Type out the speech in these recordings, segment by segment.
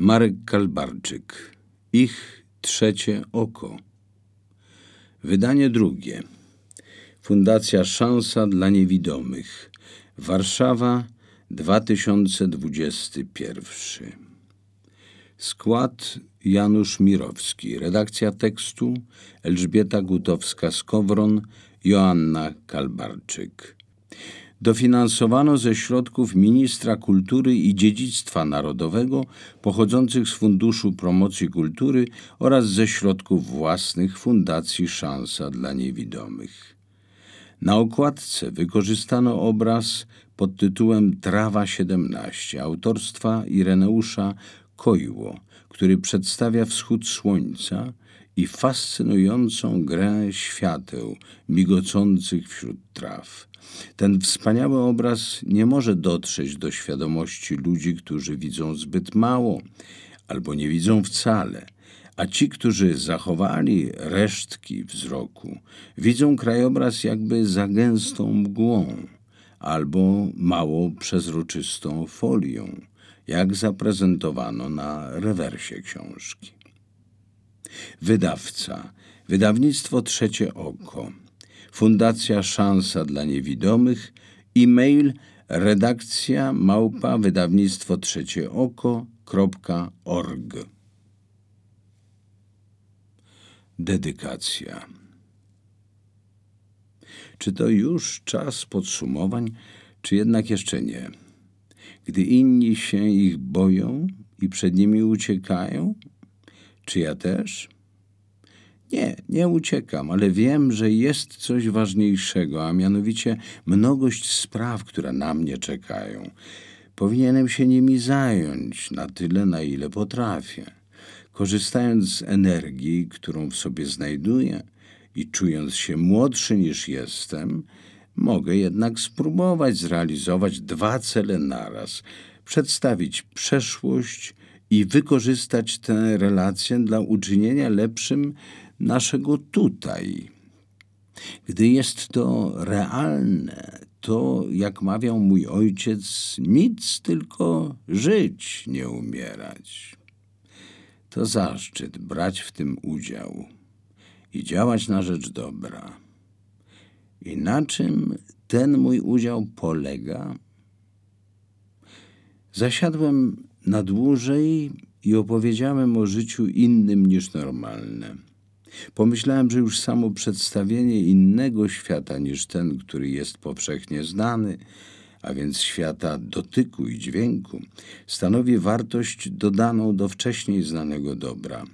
Marek Kalbarczyk. Ich trzecie oko. Wydanie drugie. Fundacja Szansa dla Niewidomych. Warszawa 2021. Skład Janusz Mirowski. Redakcja tekstu Elżbieta Gutowska-Skowron, Joanna Kalbarczyk. Dofinansowano ze środków Ministra Kultury i Dziedzictwa Narodowego pochodzących z Funduszu Promocji Kultury oraz ze środków własnych Fundacji Szansa dla Niewidomych. Na okładce wykorzystano obraz pod tytułem Trawa 17 autorstwa Ireneusza Kojło, który przedstawia wschód słońca i fascynującą grę świateł migocących wśród traw. Ten wspaniały obraz nie może dotrzeć do świadomości ludzi, którzy widzą zbyt mało albo nie widzą wcale, a ci, którzy zachowali resztki wzroku, widzą krajobraz jakby za gęstą mgłą albo mało przezroczystą folią, jak zaprezentowano na rewersie książki. Wydawca. Wydawnictwo Trzecie Oko. Fundacja Szansa dla Niewidomych. E-mail redakcja małpa wydawnictwo trzecie oko.org Dedykacja. Czy to już czas podsumowań, czy jednak jeszcze nie? Gdy inni się ich boją i przed nimi uciekają, czy ja też? Nie, nie uciekam, ale wiem, że jest coś ważniejszego, a mianowicie mnogość spraw, które na mnie czekają. Powinienem się nimi zająć na tyle, na ile potrafię. Korzystając z energii, którą w sobie znajduję i czując się młodszy niż jestem, mogę jednak spróbować zrealizować dwa cele naraz: przedstawić przeszłość i wykorzystać tę relację dla uczynienia lepszym naszego tutaj. Gdy jest to realne, to, jak mawiał mój ojciec, nic tylko żyć, nie umierać. To zaszczyt brać w tym udział i działać na rzecz dobra. I na czym ten mój udział polega? Zasiadłem na dłużej i opowiedziałem o życiu innym niż normalne. Pomyślałem, że już samo przedstawienie innego świata niż ten, który jest powszechnie znany, a więc świata dotyku i dźwięku, stanowi wartość dodaną do wcześniej znanego dobra.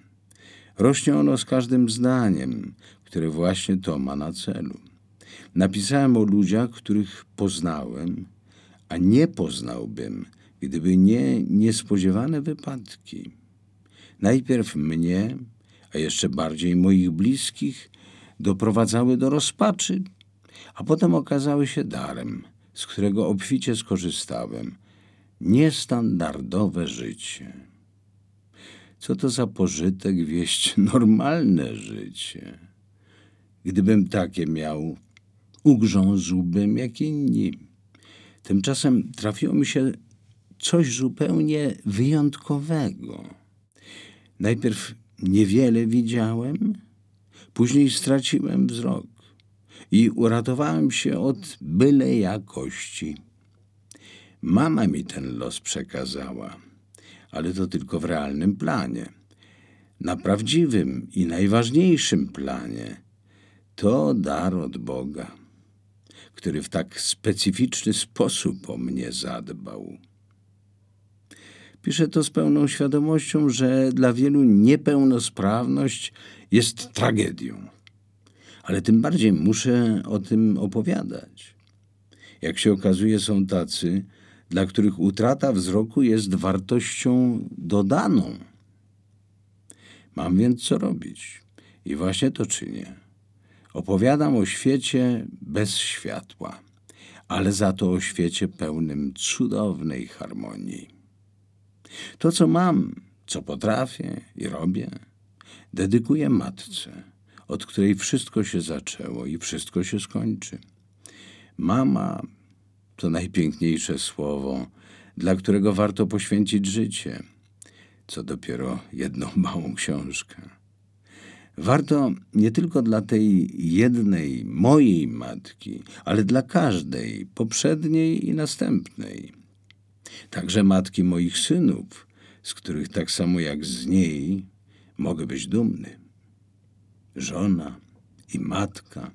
Rośnie ono z każdym zdaniem, które właśnie to ma na celu. Napisałem o ludziach, których poznałem, a nie poznałbym, gdyby nie niespodziewane wypadki. Najpierw mnie, a jeszcze bardziej moich bliskich, doprowadzały do rozpaczy, a potem okazały się darem, z którego obficie skorzystałem. Niestandardowe życie. Co to za pożytek wieść normalne życie? Gdybym takie miał, ugrzązłbym jak inni. Tymczasem trafiło mi się coś zupełnie wyjątkowego. Najpierw niewiele widziałem, później straciłem wzrok i uratowałem się od byle jakości. Mama mi ten los przekazała, ale to tylko w realnym planie. Na prawdziwym i najważniejszym planie to dar od Boga, który w tak specyficzny sposób o mnie zadbał. Piszę to z pełną świadomością, że dla wielu niepełnosprawność jest tragedią. Ale tym bardziej muszę o tym opowiadać. Jak się okazuje, są tacy, dla których utrata wzroku jest wartością dodaną. Mam więc co robić i właśnie to czynię. Opowiadam o świecie bez światła, ale za to o świecie pełnym cudownej harmonii. To, co mam, co potrafię i robię, dedykuję matce, od której wszystko się zaczęło i wszystko się skończy. Mama to najpiękniejsze słowo, dla którego warto poświęcić życie. co dopiero jedną małą książkę. Warto nie tylko dla tej jednej mojej matki, ale dla każdej poprzedniej i następnej. Także matki moich synów, z których tak samo jak z niej mogę być dumny. Żona i matka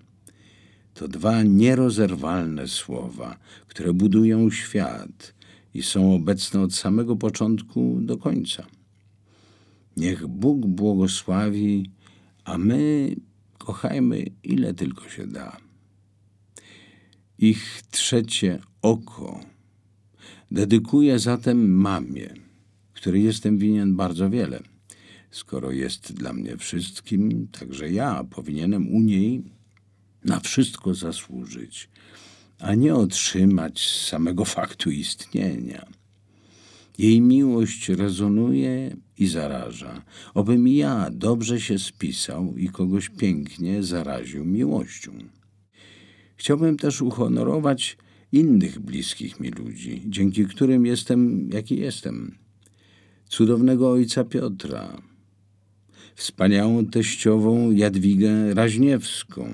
to dwa nierozerwalne słowa, które budują świat i są obecne od samego początku do końca. Niech Bóg błogosławi, a my kochajmy ile tylko się da. Ich trzecie oko dedykuję zatem mamie, której jestem winien bardzo wiele. Skoro jest dla mnie wszystkim, także ja powinienem u niej na wszystko zasłużyć, a nie otrzymać samego faktu istnienia. Jej miłość rezonuje i zaraża. Obym ja dobrze się spisał i kogoś pięknie zaraził miłością. Chciałbym też uhonorować innych bliskich mi ludzi, dzięki którym jestem, jaki jestem. Cudownego ojca Piotra, wspaniałą teściową Jadwigę Raźniewską,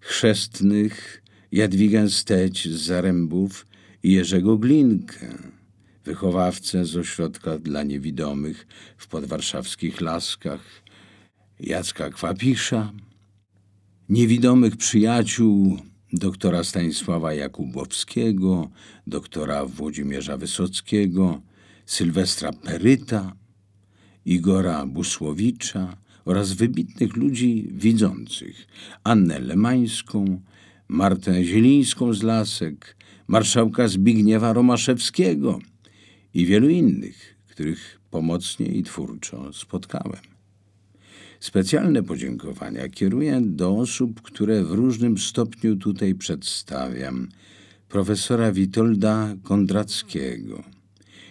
chrzestnych Jadwigę Steć z Zarębów i Jerzego Glinkę, wychowawcę z ośrodka dla niewidomych w podwarszawskich Laskach, Jacka Kwapisza, niewidomych przyjaciół doktora Stanisława Jakubowskiego, doktora Włodzimierza Wysockiego, Sylwestra Peryta, Igora Busłowicza oraz wybitnych ludzi widzących, Annę Lemańską, Martę Zielińską z Lasek, marszałka Zbigniewa Romaszewskiego i wielu innych, których pomocnie i twórczo spotkałem. Specjalne podziękowania kieruję do osób, które w różnym stopniu tutaj przedstawiam. Profesora Witolda Kondrackiego,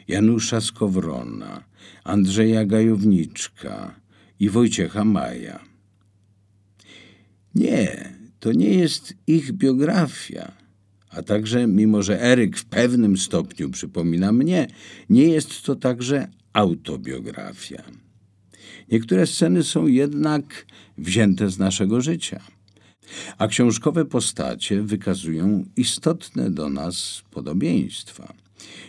Janusza Skowrona, Andrzeja Gajowniczka i Wojciecha Maja. Nie, to nie jest ich biografia, a także, mimo że Eryk w pewnym stopniu przypomina mnie, nie jest to także autobiografia. Niektóre sceny są jednak wzięte z naszego życia, a książkowe postacie wykazują istotne do nas podobieństwa.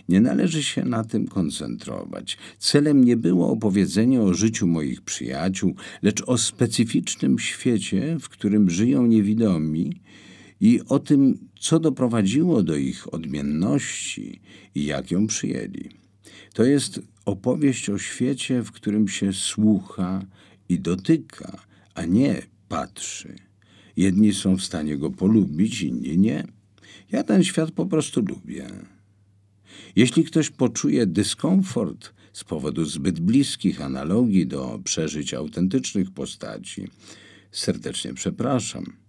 Nie należy się na tym koncentrować. Celem nie było opowiedzenie o życiu moich przyjaciół, lecz o specyficznym świecie, w którym żyją niewidomi i o tym, co doprowadziło do ich odmienności i jak ją przyjęli. To jest opowieść o świecie, w którym się słucha i dotyka, a nie patrzy. Jedni są w stanie go polubić, inni nie. Ja ten świat po prostu lubię. Jeśli ktoś poczuje dyskomfort z powodu zbyt bliskich analogii do przeżyć autentycznych postaci, serdecznie przepraszam.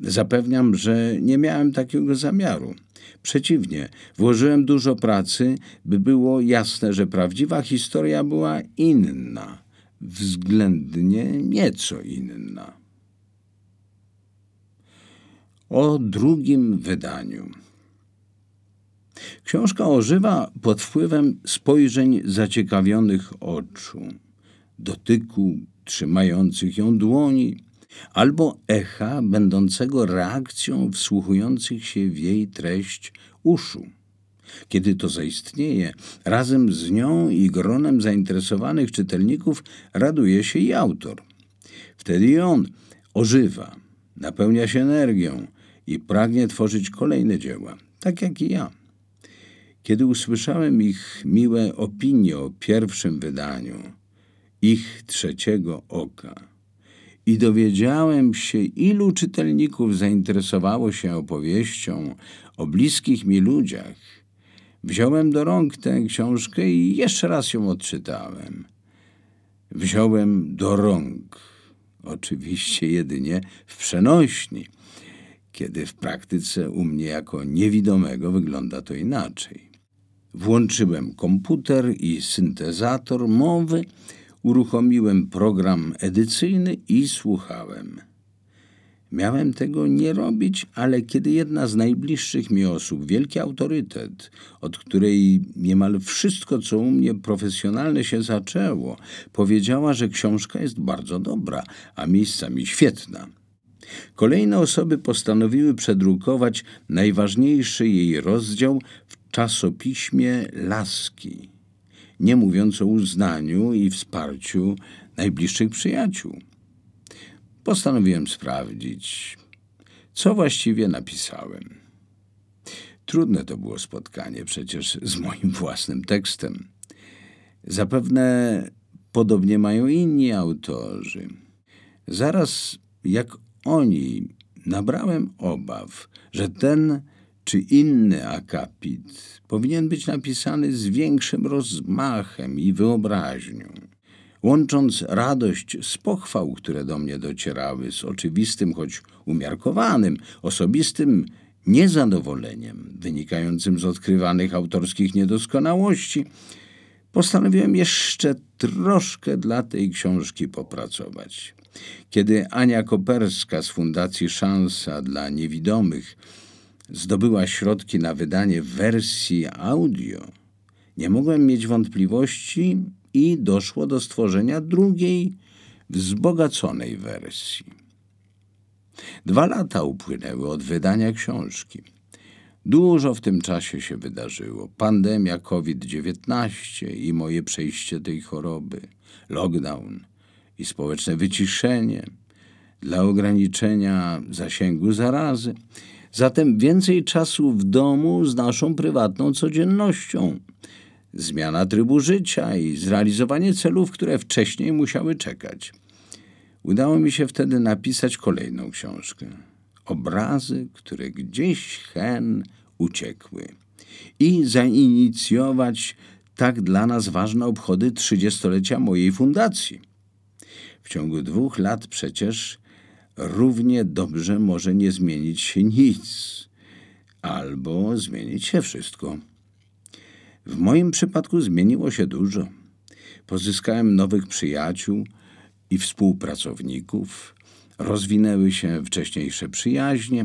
Zapewniam, że nie miałem takiego zamiaru. Przeciwnie, włożyłem dużo pracy, by było jasne, że prawdziwa historia była inna, względnie nieco inna. O drugim wydaniu. Książka ożywa pod wpływem spojrzeń zaciekawionych oczu, dotyku trzymających ją dłoni, albo echa będącego reakcją wsłuchujących się w jej treść uszu. Kiedy to zaistnieje, razem z nią i gronem zainteresowanych czytelników raduje się i autor. Wtedy i on ożywa, napełnia się energią i pragnie tworzyć kolejne dzieła, tak jak i ja. Kiedy usłyszałem ich miłe opinie o pierwszym wydaniu, ich trzeciego oka, i dowiedziałem się, ilu czytelników zainteresowało się opowieścią o bliskich mi ludziach, wziąłem do rąk tę książkę i jeszcze raz ją odczytałem. Wziąłem do rąk, oczywiście jedynie w przenośni, kiedy w praktyce u mnie jako niewidomego wygląda to inaczej. Włączyłem komputer i syntezator mowy, uruchomiłem program edycyjny i słuchałem. Miałem tego nie robić, ale kiedy jedna z najbliższych mi osób, wielki autorytet, od której niemal wszystko, co u mnie profesjonalne się zaczęło, powiedziała, że książka jest bardzo dobra, a miejscami świetna. Kolejne osoby postanowiły przedrukować najważniejszy jej rozdział w czasopiśmie Laski, nie mówiąc o uznaniu i wsparciu najbliższych przyjaciół postanowiłem sprawdzić, co właściwie napisałem. Trudne to było spotkanie przecież z moim własnym tekstem. Zapewne podobnie mają inni autorzy. Zaraz jak oni nabrałem obaw, że ten czy inny akapit powinien być napisany z większym rozmachem i wyobraźnią łącząc radość z pochwał, które do mnie docierały, z oczywistym, choć umiarkowanym, osobistym niezadowoleniem wynikającym z odkrywanych autorskich niedoskonałości, postanowiłem jeszcze troszkę dla tej książki popracować. Kiedy Ania Koperska z Fundacji Szansa dla Niewidomych zdobyła środki na wydanie wersji audio, nie mogłem mieć wątpliwości, i doszło do stworzenia drugiej, wzbogaconej wersji. Dwa lata upłynęły od wydania książki. Dużo w tym czasie się wydarzyło. Pandemia COVID-19 i moje przejście tej choroby, lockdown i społeczne wyciszenie dla ograniczenia zasięgu zarazy. Zatem więcej czasu w domu z naszą prywatną codziennością zmiana trybu życia i zrealizowanie celów, które wcześniej musiały czekać. Udało mi się wtedy napisać kolejną książkę. Obrazy, które gdzieś hen uciekły. I zainicjować tak dla nas ważne obchody trzydziestolecia mojej fundacji. W ciągu dwóch lat przecież równie dobrze może nie zmienić się nic, albo zmienić się wszystko. W moim przypadku zmieniło się dużo. Pozyskałem nowych przyjaciół i współpracowników, rozwinęły się wcześniejsze przyjaźnie,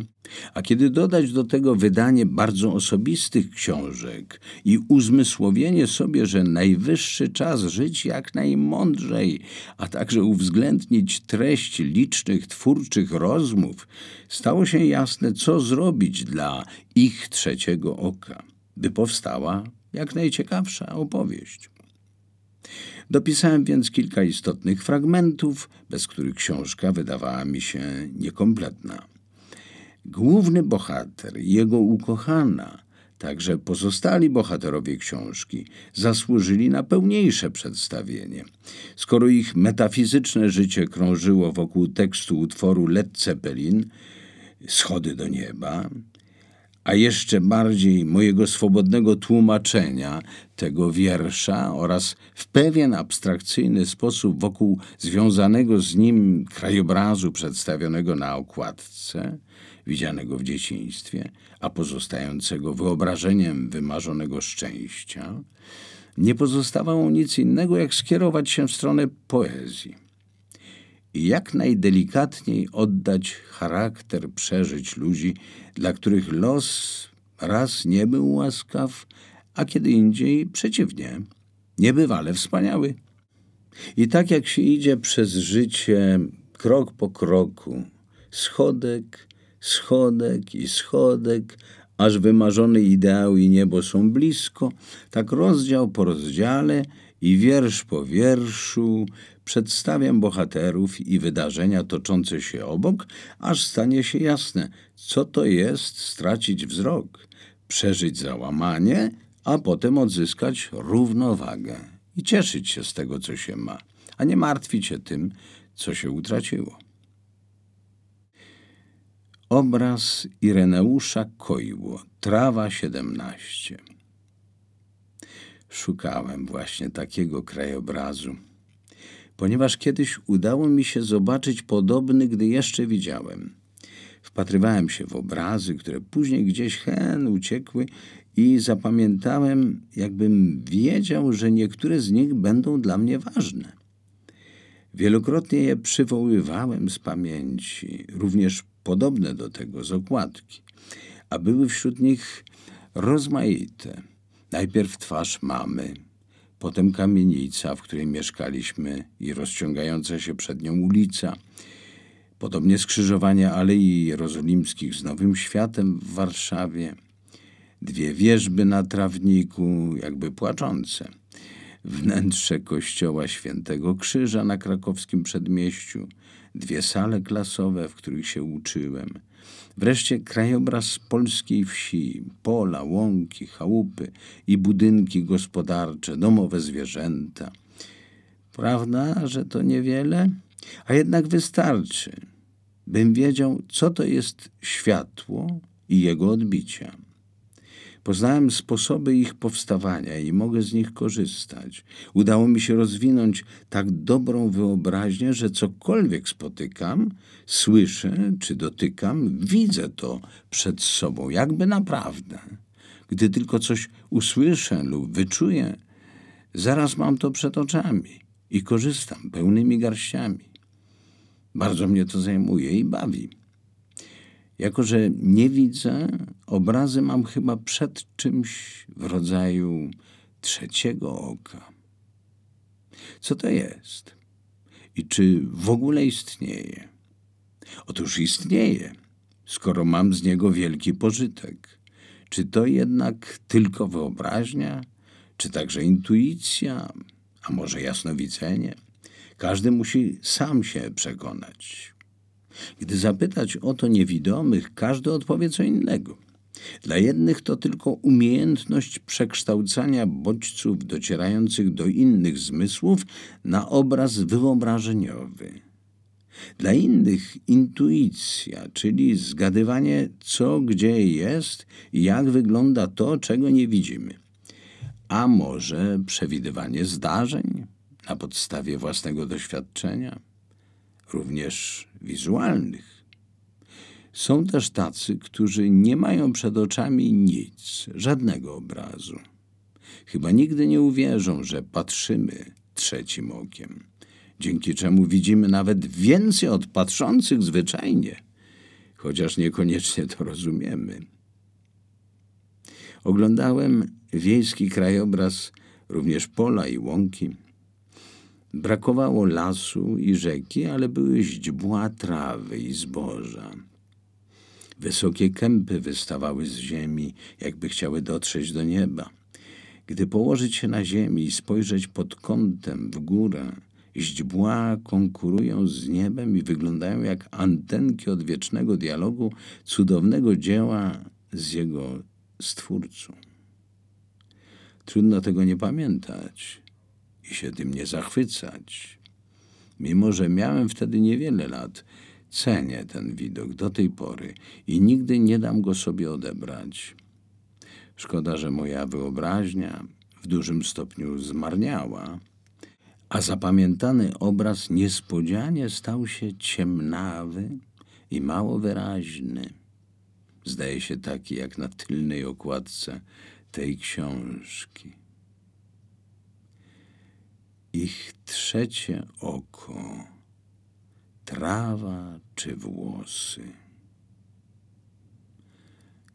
a kiedy dodać do tego wydanie bardzo osobistych książek i uzmysłowienie sobie, że najwyższy czas żyć jak najmądrzej, a także uwzględnić treść licznych twórczych rozmów, stało się jasne, co zrobić dla ich trzeciego oka, by powstała jak najciekawsza opowieść. Dopisałem więc kilka istotnych fragmentów, bez których książka wydawała mi się niekompletna. Główny bohater i jego ukochana, także pozostali bohaterowie książki, zasłużyli na pełniejsze przedstawienie. Skoro ich metafizyczne życie krążyło wokół tekstu utworu Led Zeppelin, Schody do nieba, a jeszcze bardziej mojego swobodnego tłumaczenia tego wiersza oraz w pewien abstrakcyjny sposób wokół związanego z nim krajobrazu przedstawionego na okładce, widzianego w dzieciństwie, a pozostającego wyobrażeniem wymarzonego szczęścia, nie pozostawało nic innego, jak skierować się w stronę poezji jak najdelikatniej oddać charakter przeżyć ludzi, dla których los raz nie był łaskaw, a kiedy indziej przeciwnie, niebywale wspaniały. I tak jak się idzie przez życie krok po kroku, schodek, schodek i schodek, aż wymarzone ideały i niebo są blisko, tak rozdział po rozdziale i wiersz po wierszu przedstawiam bohaterów i wydarzenia toczące się obok, aż stanie się jasne, co to jest stracić wzrok, przeżyć załamanie, a potem odzyskać równowagę i cieszyć się z tego, co się ma, a nie martwić się tym, co się utraciło. Obraz Ireneusza Kojło, Trawa 17. Szukałem właśnie takiego krajobrazu ponieważ kiedyś udało mi się zobaczyć podobny, gdy jeszcze widziałem. Wpatrywałem się w obrazy, które później gdzieś hen uciekły i zapamiętałem, jakbym wiedział, że niektóre z nich będą dla mnie ważne. Wielokrotnie je przywoływałem z pamięci, również podobne do tego z okładki, a były wśród nich rozmaite. Najpierw twarz mamy, potem kamienica, w której mieszkaliśmy i rozciągająca się przed nią ulica, podobnie skrzyżowanie Alei Jerozolimskich z Nowym Światem w Warszawie, dwie wieżby na trawniku, jakby płaczące, wnętrze kościoła Świętego Krzyża na krakowskim przedmieściu, dwie sale klasowe, w których się uczyłem, wreszcie krajobraz polskiej wsi, pola, łąki, chałupy i budynki gospodarcze, domowe zwierzęta. Prawda, że to niewiele, a jednak wystarczy, bym wiedział, co to jest światło i jego odbicia. Poznałem sposoby ich powstawania i mogę z nich korzystać. Udało mi się rozwinąć tak dobrą wyobraźnię, że cokolwiek spotykam, słyszę czy dotykam, widzę to przed sobą, jakby naprawdę. Gdy tylko coś usłyszę lub wyczuję, zaraz mam to przed oczami i korzystam pełnymi garściami. Bardzo mnie to zajmuje i bawi. Jako, że nie widzę, obrazy mam chyba przed czymś w rodzaju trzeciego oka. Co to jest? I czy w ogóle istnieje? Otóż istnieje, skoro mam z niego wielki pożytek. Czy to jednak tylko wyobraźnia, czy także intuicja, a może jasnowidzenie? Każdy musi sam się przekonać. Gdy zapytać o to niewidomych, każdy odpowie co innego. Dla jednych to tylko umiejętność przekształcania bodźców docierających do innych zmysłów na obraz wyobrażeniowy. Dla innych intuicja, czyli zgadywanie, co gdzie jest i jak wygląda to, czego nie widzimy. A może przewidywanie zdarzeń na podstawie własnego doświadczenia również wizualnych. Są też tacy, którzy nie mają przed oczami nic, żadnego obrazu. Chyba nigdy nie uwierzą, że patrzymy trzecim okiem, dzięki czemu widzimy nawet więcej od patrzących zwyczajnie, chociaż niekoniecznie to rozumiemy. Oglądałem wiejski krajobraz, również pola i łąki. Brakowało lasu i rzeki, ale były źdźbła trawy i zboża. Wysokie kępy wystawały z ziemi, jakby chciały dotrzeć do nieba. Gdy położyć się na ziemi i spojrzeć pod kątem w górę, źdźbła konkurują z niebem i wyglądają jak antenki odwiecznego dialogu cudownego dzieła z jego stwórcą. Trudno tego nie pamiętać i się tym nie zachwycać. Mimo, że miałem wtedy niewiele lat, cenię ten widok do tej pory i nigdy nie dam go sobie odebrać. Szkoda, że moja wyobraźnia w dużym stopniu zmarniała, a zapamiętany obraz niespodzianie stał się ciemnawy i mało wyraźny. Zdaje się taki jak na tylnej okładce tej książki ich trzecie oko, trawa czy włosy.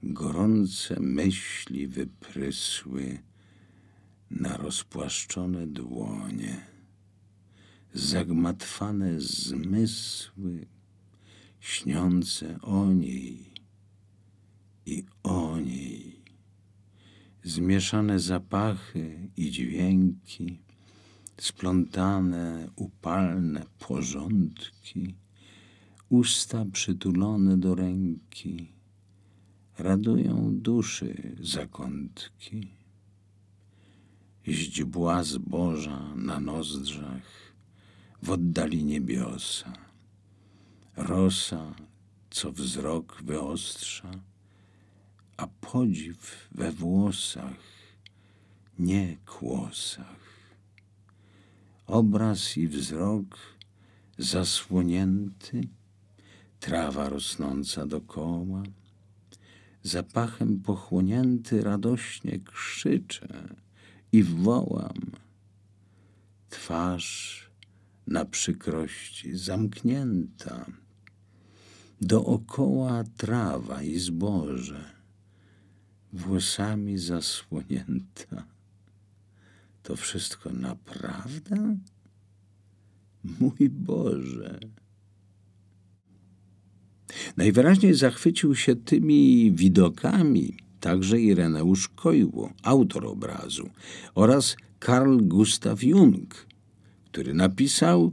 Gorące myśli wyprysły na rozpłaszczone dłonie, zagmatwane zmysły, śniące o niej i o niej, zmieszane zapachy i dźwięki, splątane, upalne porządki, usta przytulone do ręki, radują duszy zakątki. Źdźbła zboża na nozdrzach, w oddali niebiosa, rosa, co wzrok wyostrza, a podziw we włosach, nie kłosach obraz i wzrok zasłonięty, trawa rosnąca dokoła, zapachem pochłonięty radośnie krzyczę i wołam. Twarz na przykrości zamknięta, Dookoła trawa i zboże, włosami zasłonięta. To wszystko naprawdę? Mój Boże! Najwyraźniej zachwycił się tymi widokami także Ireneusz Kojło, autor obrazu, oraz Karl Gustav Jung, który napisał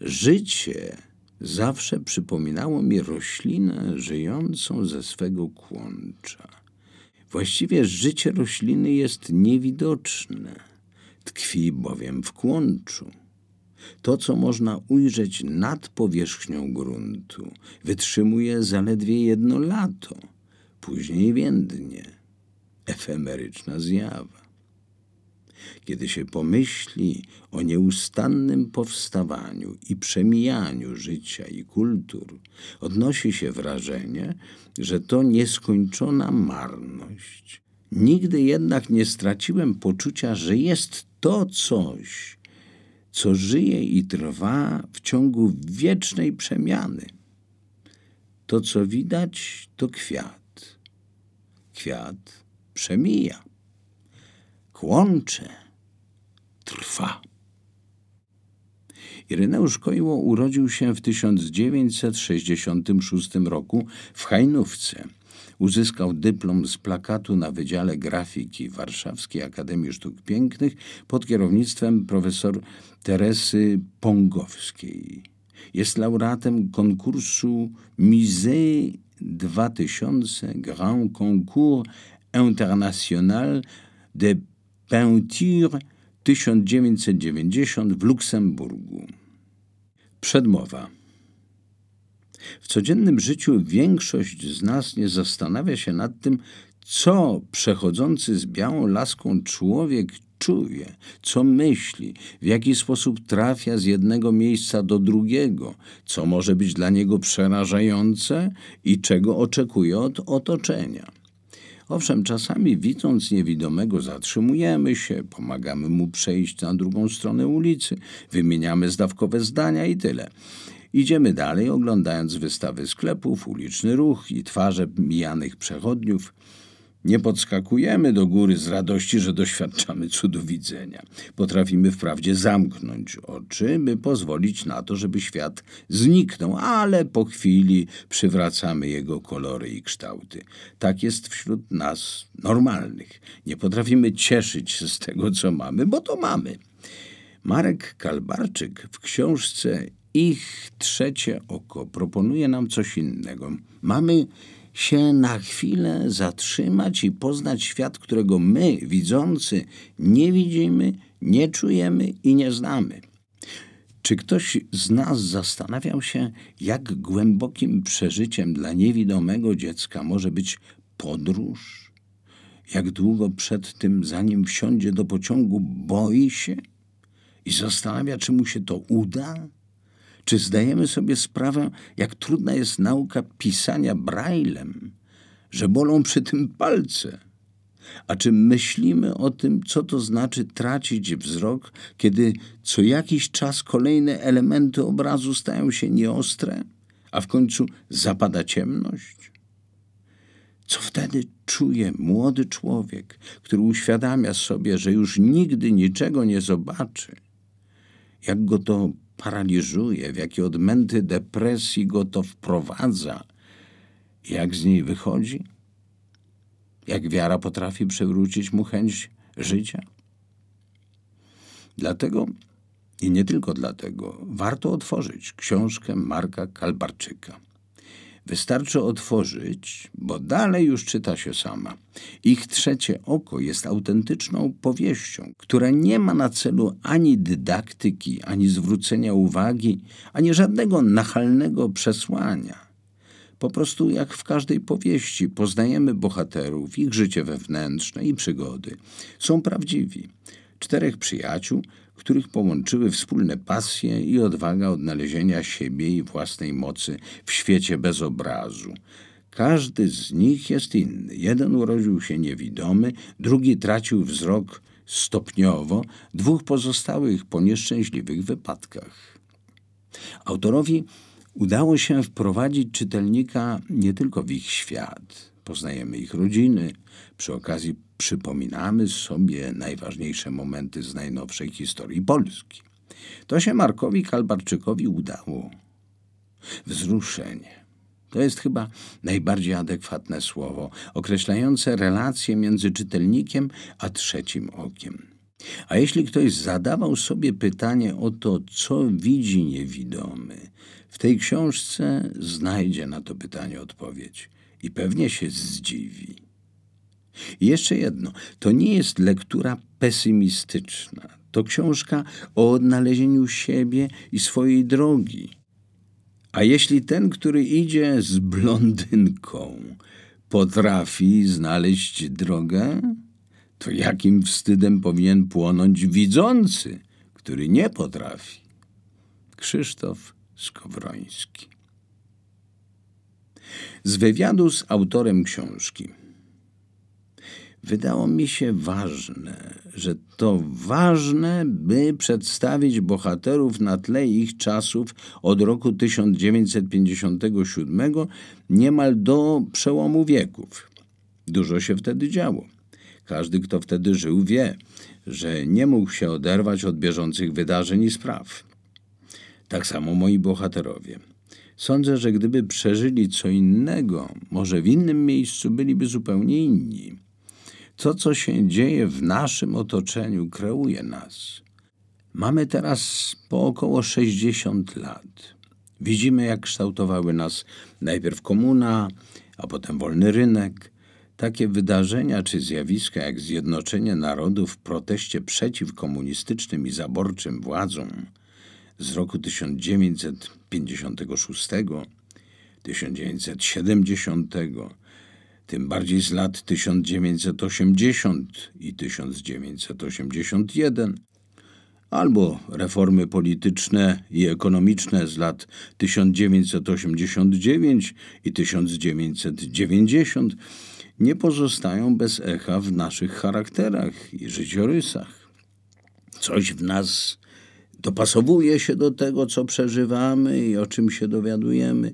Życie zawsze przypominało mi roślinę żyjącą ze swego kłącza. Właściwie życie rośliny jest niewidoczne, tkwi bowiem w kłączu. To, co można ujrzeć nad powierzchnią gruntu, wytrzymuje zaledwie jedno lato, później więdnie. Efemeryczna zjawa. Kiedy się pomyśli o nieustannym powstawaniu i przemijaniu życia i kultur, odnosi się wrażenie, że to nieskończona marność. Nigdy jednak nie straciłem poczucia, że jest to coś, co żyje i trwa w ciągu wiecznej przemiany. To, co widać, to kwiat. Kwiat przemija. Kłącze trwa. Ireneusz Kojło urodził się w 1966 roku w Hajnówce. Uzyskał dyplom z plakatu na Wydziale Grafiki Warszawskiej Akademii Sztuk Pięknych pod kierownictwem profesor Teresy Pongowskiej. Jest laureatem konkursu Musée 2000 Grand Concours International de Peinture 1990 w Luksemburgu. Przedmowa. W codziennym życiu większość z nas nie zastanawia się nad tym, co przechodzący z białą laską człowiek czuje, co myśli, w jaki sposób trafia z jednego miejsca do drugiego, co może być dla niego przerażające i czego oczekuje od otoczenia. Owszem, czasami widząc niewidomego zatrzymujemy się, pomagamy mu przejść na drugą stronę ulicy, wymieniamy zdawkowe zdania i tyle. Idziemy dalej, oglądając wystawy sklepów, uliczny ruch i twarze mijanych przechodniów. Nie podskakujemy do góry z radości, że doświadczamy cudu widzenia. Potrafimy wprawdzie zamknąć oczy, by pozwolić na to, żeby świat zniknął, ale po chwili przywracamy jego kolory i kształty. Tak jest wśród nas normalnych. Nie potrafimy cieszyć się z tego, co mamy, bo to mamy. Marek Kalbarczyk w książce Ich trzecie oko proponuje nam coś innego. Mamy się na chwilę zatrzymać i poznać świat, którego my, widzący, nie widzimy, nie czujemy i nie znamy. Czy ktoś z nas zastanawiał się, jak głębokim przeżyciem dla niewidomego dziecka może być podróż? Jak długo przed tym, zanim wsiądzie do pociągu, boi się i zastanawia, czy mu się to uda? Czy zdajemy sobie sprawę, jak trudna jest nauka pisania braillem, że bolą przy tym palce? A czy myślimy o tym, co to znaczy tracić wzrok, kiedy co jakiś czas kolejne elementy obrazu stają się nieostre, a w końcu zapada ciemność? Co wtedy czuje młody człowiek, który uświadamia sobie, że już nigdy niczego nie zobaczy? Jak go to paraliżuje, w jakie odmęty depresji go to wprowadza, jak z niej wychodzi? Jak wiara potrafi przywrócić mu chęć życia? Dlatego i nie tylko dlatego warto otworzyć książkę Marka Kalbarczyka. Wystarczy otworzyć, bo dalej już czyta się sama. Ich trzecie oko jest autentyczną powieścią, która nie ma na celu ani dydaktyki, ani zwrócenia uwagi, ani żadnego nachalnego przesłania. Po prostu, jak w każdej powieści, poznajemy bohaterów, ich życie wewnętrzne i przygody. Są prawdziwi. Czterech przyjaciół, których połączyły wspólne pasje i odwaga odnalezienia siebie i własnej mocy w świecie bez obrazu. Każdy z nich jest inny. Jeden urodził się niewidomy, drugi tracił wzrok stopniowo, dwóch pozostałych po nieszczęśliwych wypadkach. Autorowi Udało się wprowadzić czytelnika nie tylko w ich świat, poznajemy ich rodziny, przy okazji przypominamy sobie najważniejsze momenty z najnowszej historii Polski. To się Markowi Kalbarczykowi udało. Wzruszenie. To jest chyba najbardziej adekwatne słowo, określające relacje między czytelnikiem a trzecim okiem. A jeśli ktoś zadawał sobie pytanie o to, co widzi niewidomy, w tej książce znajdzie na to pytanie odpowiedź i pewnie się zdziwi. I jeszcze jedno, to nie jest lektura pesymistyczna. To książka o odnalezieniu siebie i swojej drogi. A jeśli ten, który idzie z blondynką, potrafi znaleźć drogę, to jakim wstydem powinien płonąć widzący, który nie potrafi? Krzysztof Skowroński. Z wywiadu z autorem książki. Wydało mi się ważne, że to ważne, by przedstawić bohaterów na tle ich czasów od roku 1957 niemal do przełomu wieków. Dużo się wtedy działo. Każdy, kto wtedy żył, wie, że nie mógł się oderwać od bieżących wydarzeń i spraw. Tak samo moi bohaterowie. Sądzę, że gdyby przeżyli co innego, może w innym miejscu byliby zupełnie inni. To, co się dzieje w naszym otoczeniu, kreuje nas. Mamy teraz po około 60 lat. Widzimy, jak kształtowały nas najpierw komuna, a potem wolny rynek. Takie wydarzenia czy zjawiska jak zjednoczenie narodów w proteście przeciw komunistycznym i zaborczym władzom z roku 1956, 1970, tym bardziej z lat 1980 i 1981, albo reformy polityczne i ekonomiczne z lat 1989 i 1990 nie pozostają bez echa w naszych charakterach i życiorysach. Coś w nas dopasowuje się do tego, co przeżywamy i o czym się dowiadujemy.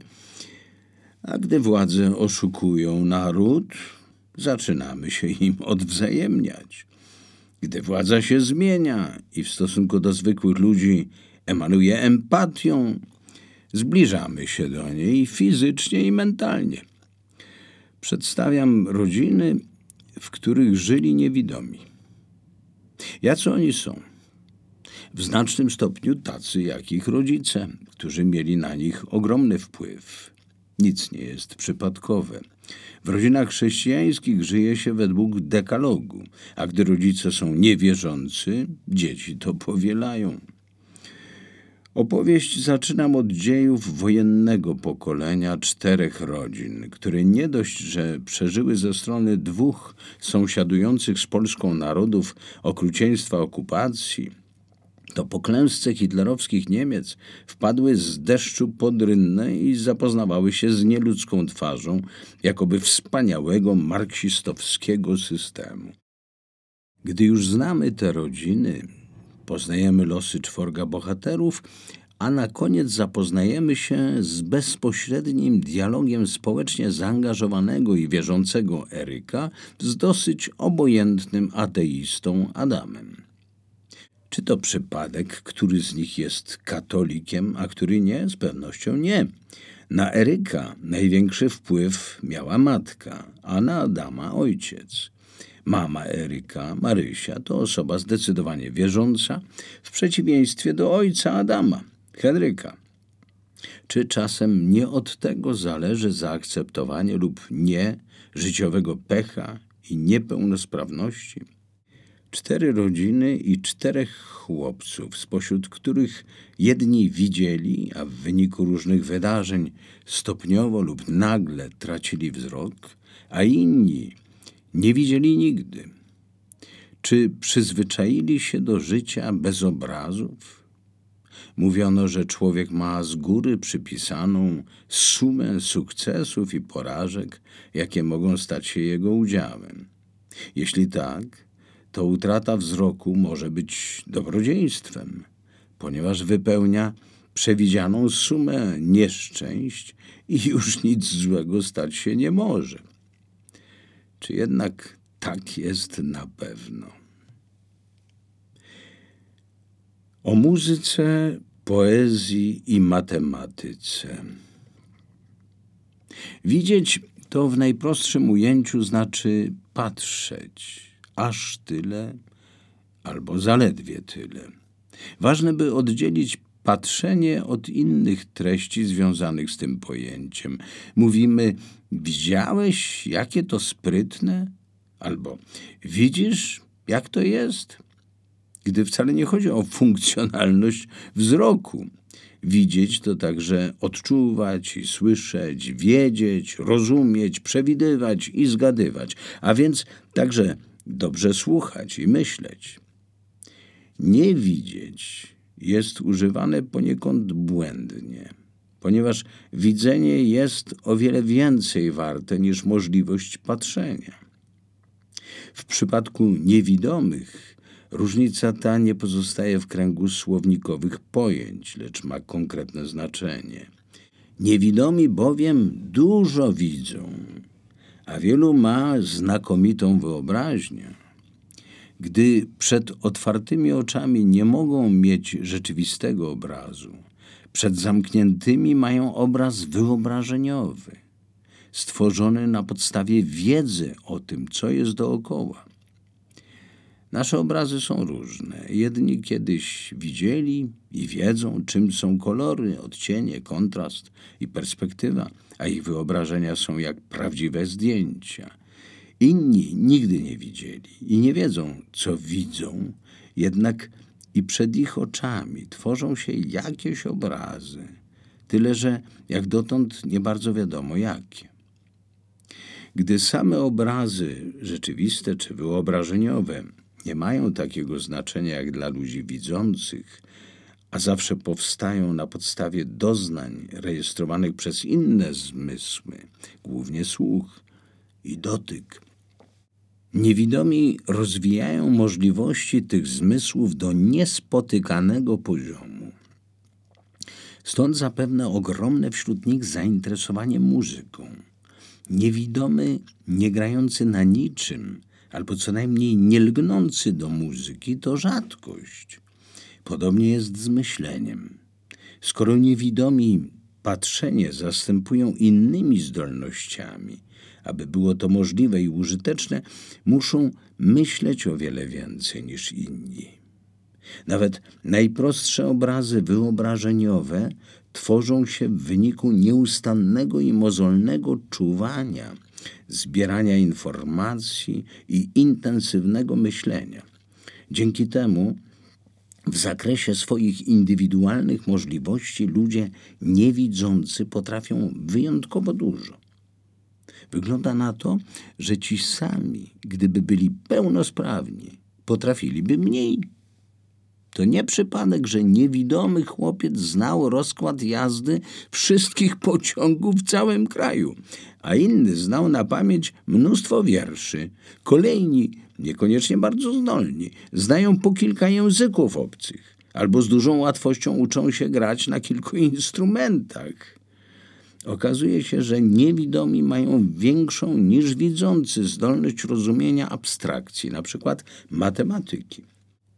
A gdy władze oszukują naród, zaczynamy się im odwzajemniać. Gdy władza się zmienia i w stosunku do zwykłych ludzi emanuje empatią, zbliżamy się do niej fizycznie i mentalnie. Przedstawiam rodziny, w których żyli niewidomi. Jacy oni są? W znacznym stopniu tacy jak ich rodzice, którzy mieli na nich ogromny wpływ. Nic nie jest przypadkowe. W rodzinach chrześcijańskich żyje się według dekalogu, a gdy rodzice są niewierzący, dzieci to powielają. Opowieść zaczynam od dziejów wojennego pokolenia czterech rodzin, które nie dość, że przeżyły ze strony dwóch sąsiadujących z Polską narodów okrucieństwa okupacji, to po klęsce hitlerowskich Niemiec wpadły z deszczu pod rynnę i zapoznawały się z nieludzką twarzą, jakoby wspaniałego marksistowskiego systemu. Gdy już znamy te rodziny, poznajemy losy czworga bohaterów, a na koniec zapoznajemy się z bezpośrednim dialogiem społecznie zaangażowanego i wierzącego Eryka z dosyć obojętnym ateistą Adamem. Czy to przypadek, który z nich jest katolikiem, a który nie? Z pewnością nie. Na Eryka największy wpływ miała matka, a na Adama ojciec. Mama Eryka, Marysia, to osoba zdecydowanie wierząca, w przeciwieństwie do ojca Adama, Henryka. Czy czasem nie od tego zależy zaakceptowanie lub nie życiowego pecha i niepełnosprawności? Cztery rodziny i czterech chłopców, spośród których jedni widzieli, a w wyniku różnych wydarzeń stopniowo lub nagle tracili wzrok, a inni nie widzieli nigdy. Czy przyzwyczaili się do życia bez obrazów? Mówiono, że człowiek ma z góry przypisaną sumę sukcesów i porażek, jakie mogą stać się jego udziałem. Jeśli tak, to utrata wzroku może być dobrodziejstwem, ponieważ wypełnia przewidzianą sumę nieszczęść i już nic złego stać się nie może. Czy jednak tak jest na pewno? O muzyce, poezji i matematyce. Widzieć to w najprostszym ujęciu znaczy patrzeć, aż tyle albo zaledwie tyle. Ważne, by oddzielić patrzenie od innych treści związanych z tym pojęciem. Mówimy, widziałeś, jakie to sprytne? Albo widzisz, jak to jest? Gdy wcale nie chodzi o funkcjonalność wzroku. Widzieć to także odczuwać i słyszeć, wiedzieć, rozumieć, przewidywać i zgadywać, a więc także dobrze słuchać i myśleć. Nie widzieć jest używane poniekąd błędnie, ponieważ widzenie jest o wiele więcej warte niż możliwość patrzenia. W przypadku niewidomych różnica ta nie pozostaje w kręgu słownikowych pojęć, lecz ma konkretne znaczenie. Niewidomi bowiem dużo widzą, a wielu ma znakomitą wyobraźnię gdy przed otwartymi oczami nie mogą mieć rzeczywistego obrazu, przed zamkniętymi mają obraz wyobrażeniowy, stworzony na podstawie wiedzy o tym, co jest dookoła. Nasze obrazy są różne. Jedni kiedyś widzieli i wiedzą, czym są kolory, odcienie, kontrast i perspektywa, a ich wyobrażenia są jak prawdziwe zdjęcia – Inni nigdy nie widzieli i nie wiedzą, co widzą, jednak i przed ich oczami tworzą się jakieś obrazy, tyle że jak dotąd nie bardzo wiadomo jakie. Gdy same obrazy rzeczywiste czy wyobrażeniowe nie mają takiego znaczenia jak dla ludzi widzących, a zawsze powstają na podstawie doznań rejestrowanych przez inne zmysły, głównie słuch i dotyk, Niewidomi rozwijają możliwości tych zmysłów do niespotykanego poziomu. Stąd zapewne ogromne wśród nich zainteresowanie muzyką. Niewidomy, nie grający na niczym, albo co najmniej nie lgnący do muzyki, to rzadkość. Podobnie jest z myśleniem. Skoro niewidomi patrzenie zastępują innymi zdolnościami, aby było to możliwe i użyteczne, muszą myśleć o wiele więcej niż inni. Nawet najprostsze obrazy wyobrażeniowe tworzą się w wyniku nieustannego i mozolnego czuwania, zbierania informacji i intensywnego myślenia. Dzięki temu w zakresie swoich indywidualnych możliwości ludzie niewidzący potrafią wyjątkowo dużo. Wygląda na to, że ci sami, gdyby byli pełnosprawni, potrafiliby mniej. To nie przypadek, że niewidomy chłopiec znał rozkład jazdy wszystkich pociągów w całym kraju, a inny znał na pamięć mnóstwo wierszy. Kolejni, niekoniecznie bardzo zdolni, znają po kilka języków obcych albo z dużą łatwością uczą się grać na kilku instrumentach. Okazuje się, że niewidomi mają większą niż widzący zdolność rozumienia abstrakcji, na przykład matematyki.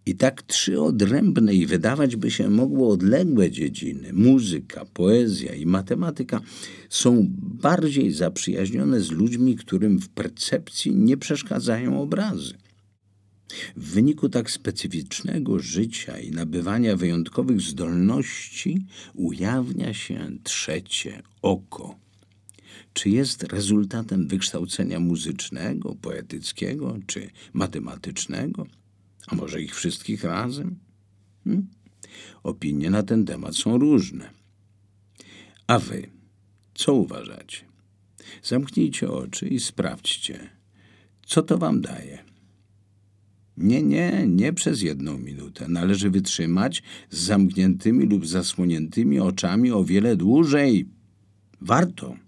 I tak trzy odrębne i wydawać by się mogło odległe dziedziny muzyka, poezja i matematyka są bardziej zaprzyjaźnione z ludźmi, którym w percepcji nie przeszkadzają obrazy. W wyniku tak specyficznego życia i nabywania wyjątkowych zdolności ujawnia się trzecie oko. Czy jest rezultatem wykształcenia muzycznego, poetyckiego czy matematycznego? A może ich wszystkich razem? Hmm? Opinie na ten temat są różne. A wy, co uważacie? Zamknijcie oczy i sprawdźcie, co to wam daje. Nie, nie, nie przez jedną minutę. Należy wytrzymać z zamkniętymi lub zasłoniętymi oczami o wiele dłużej. Warto.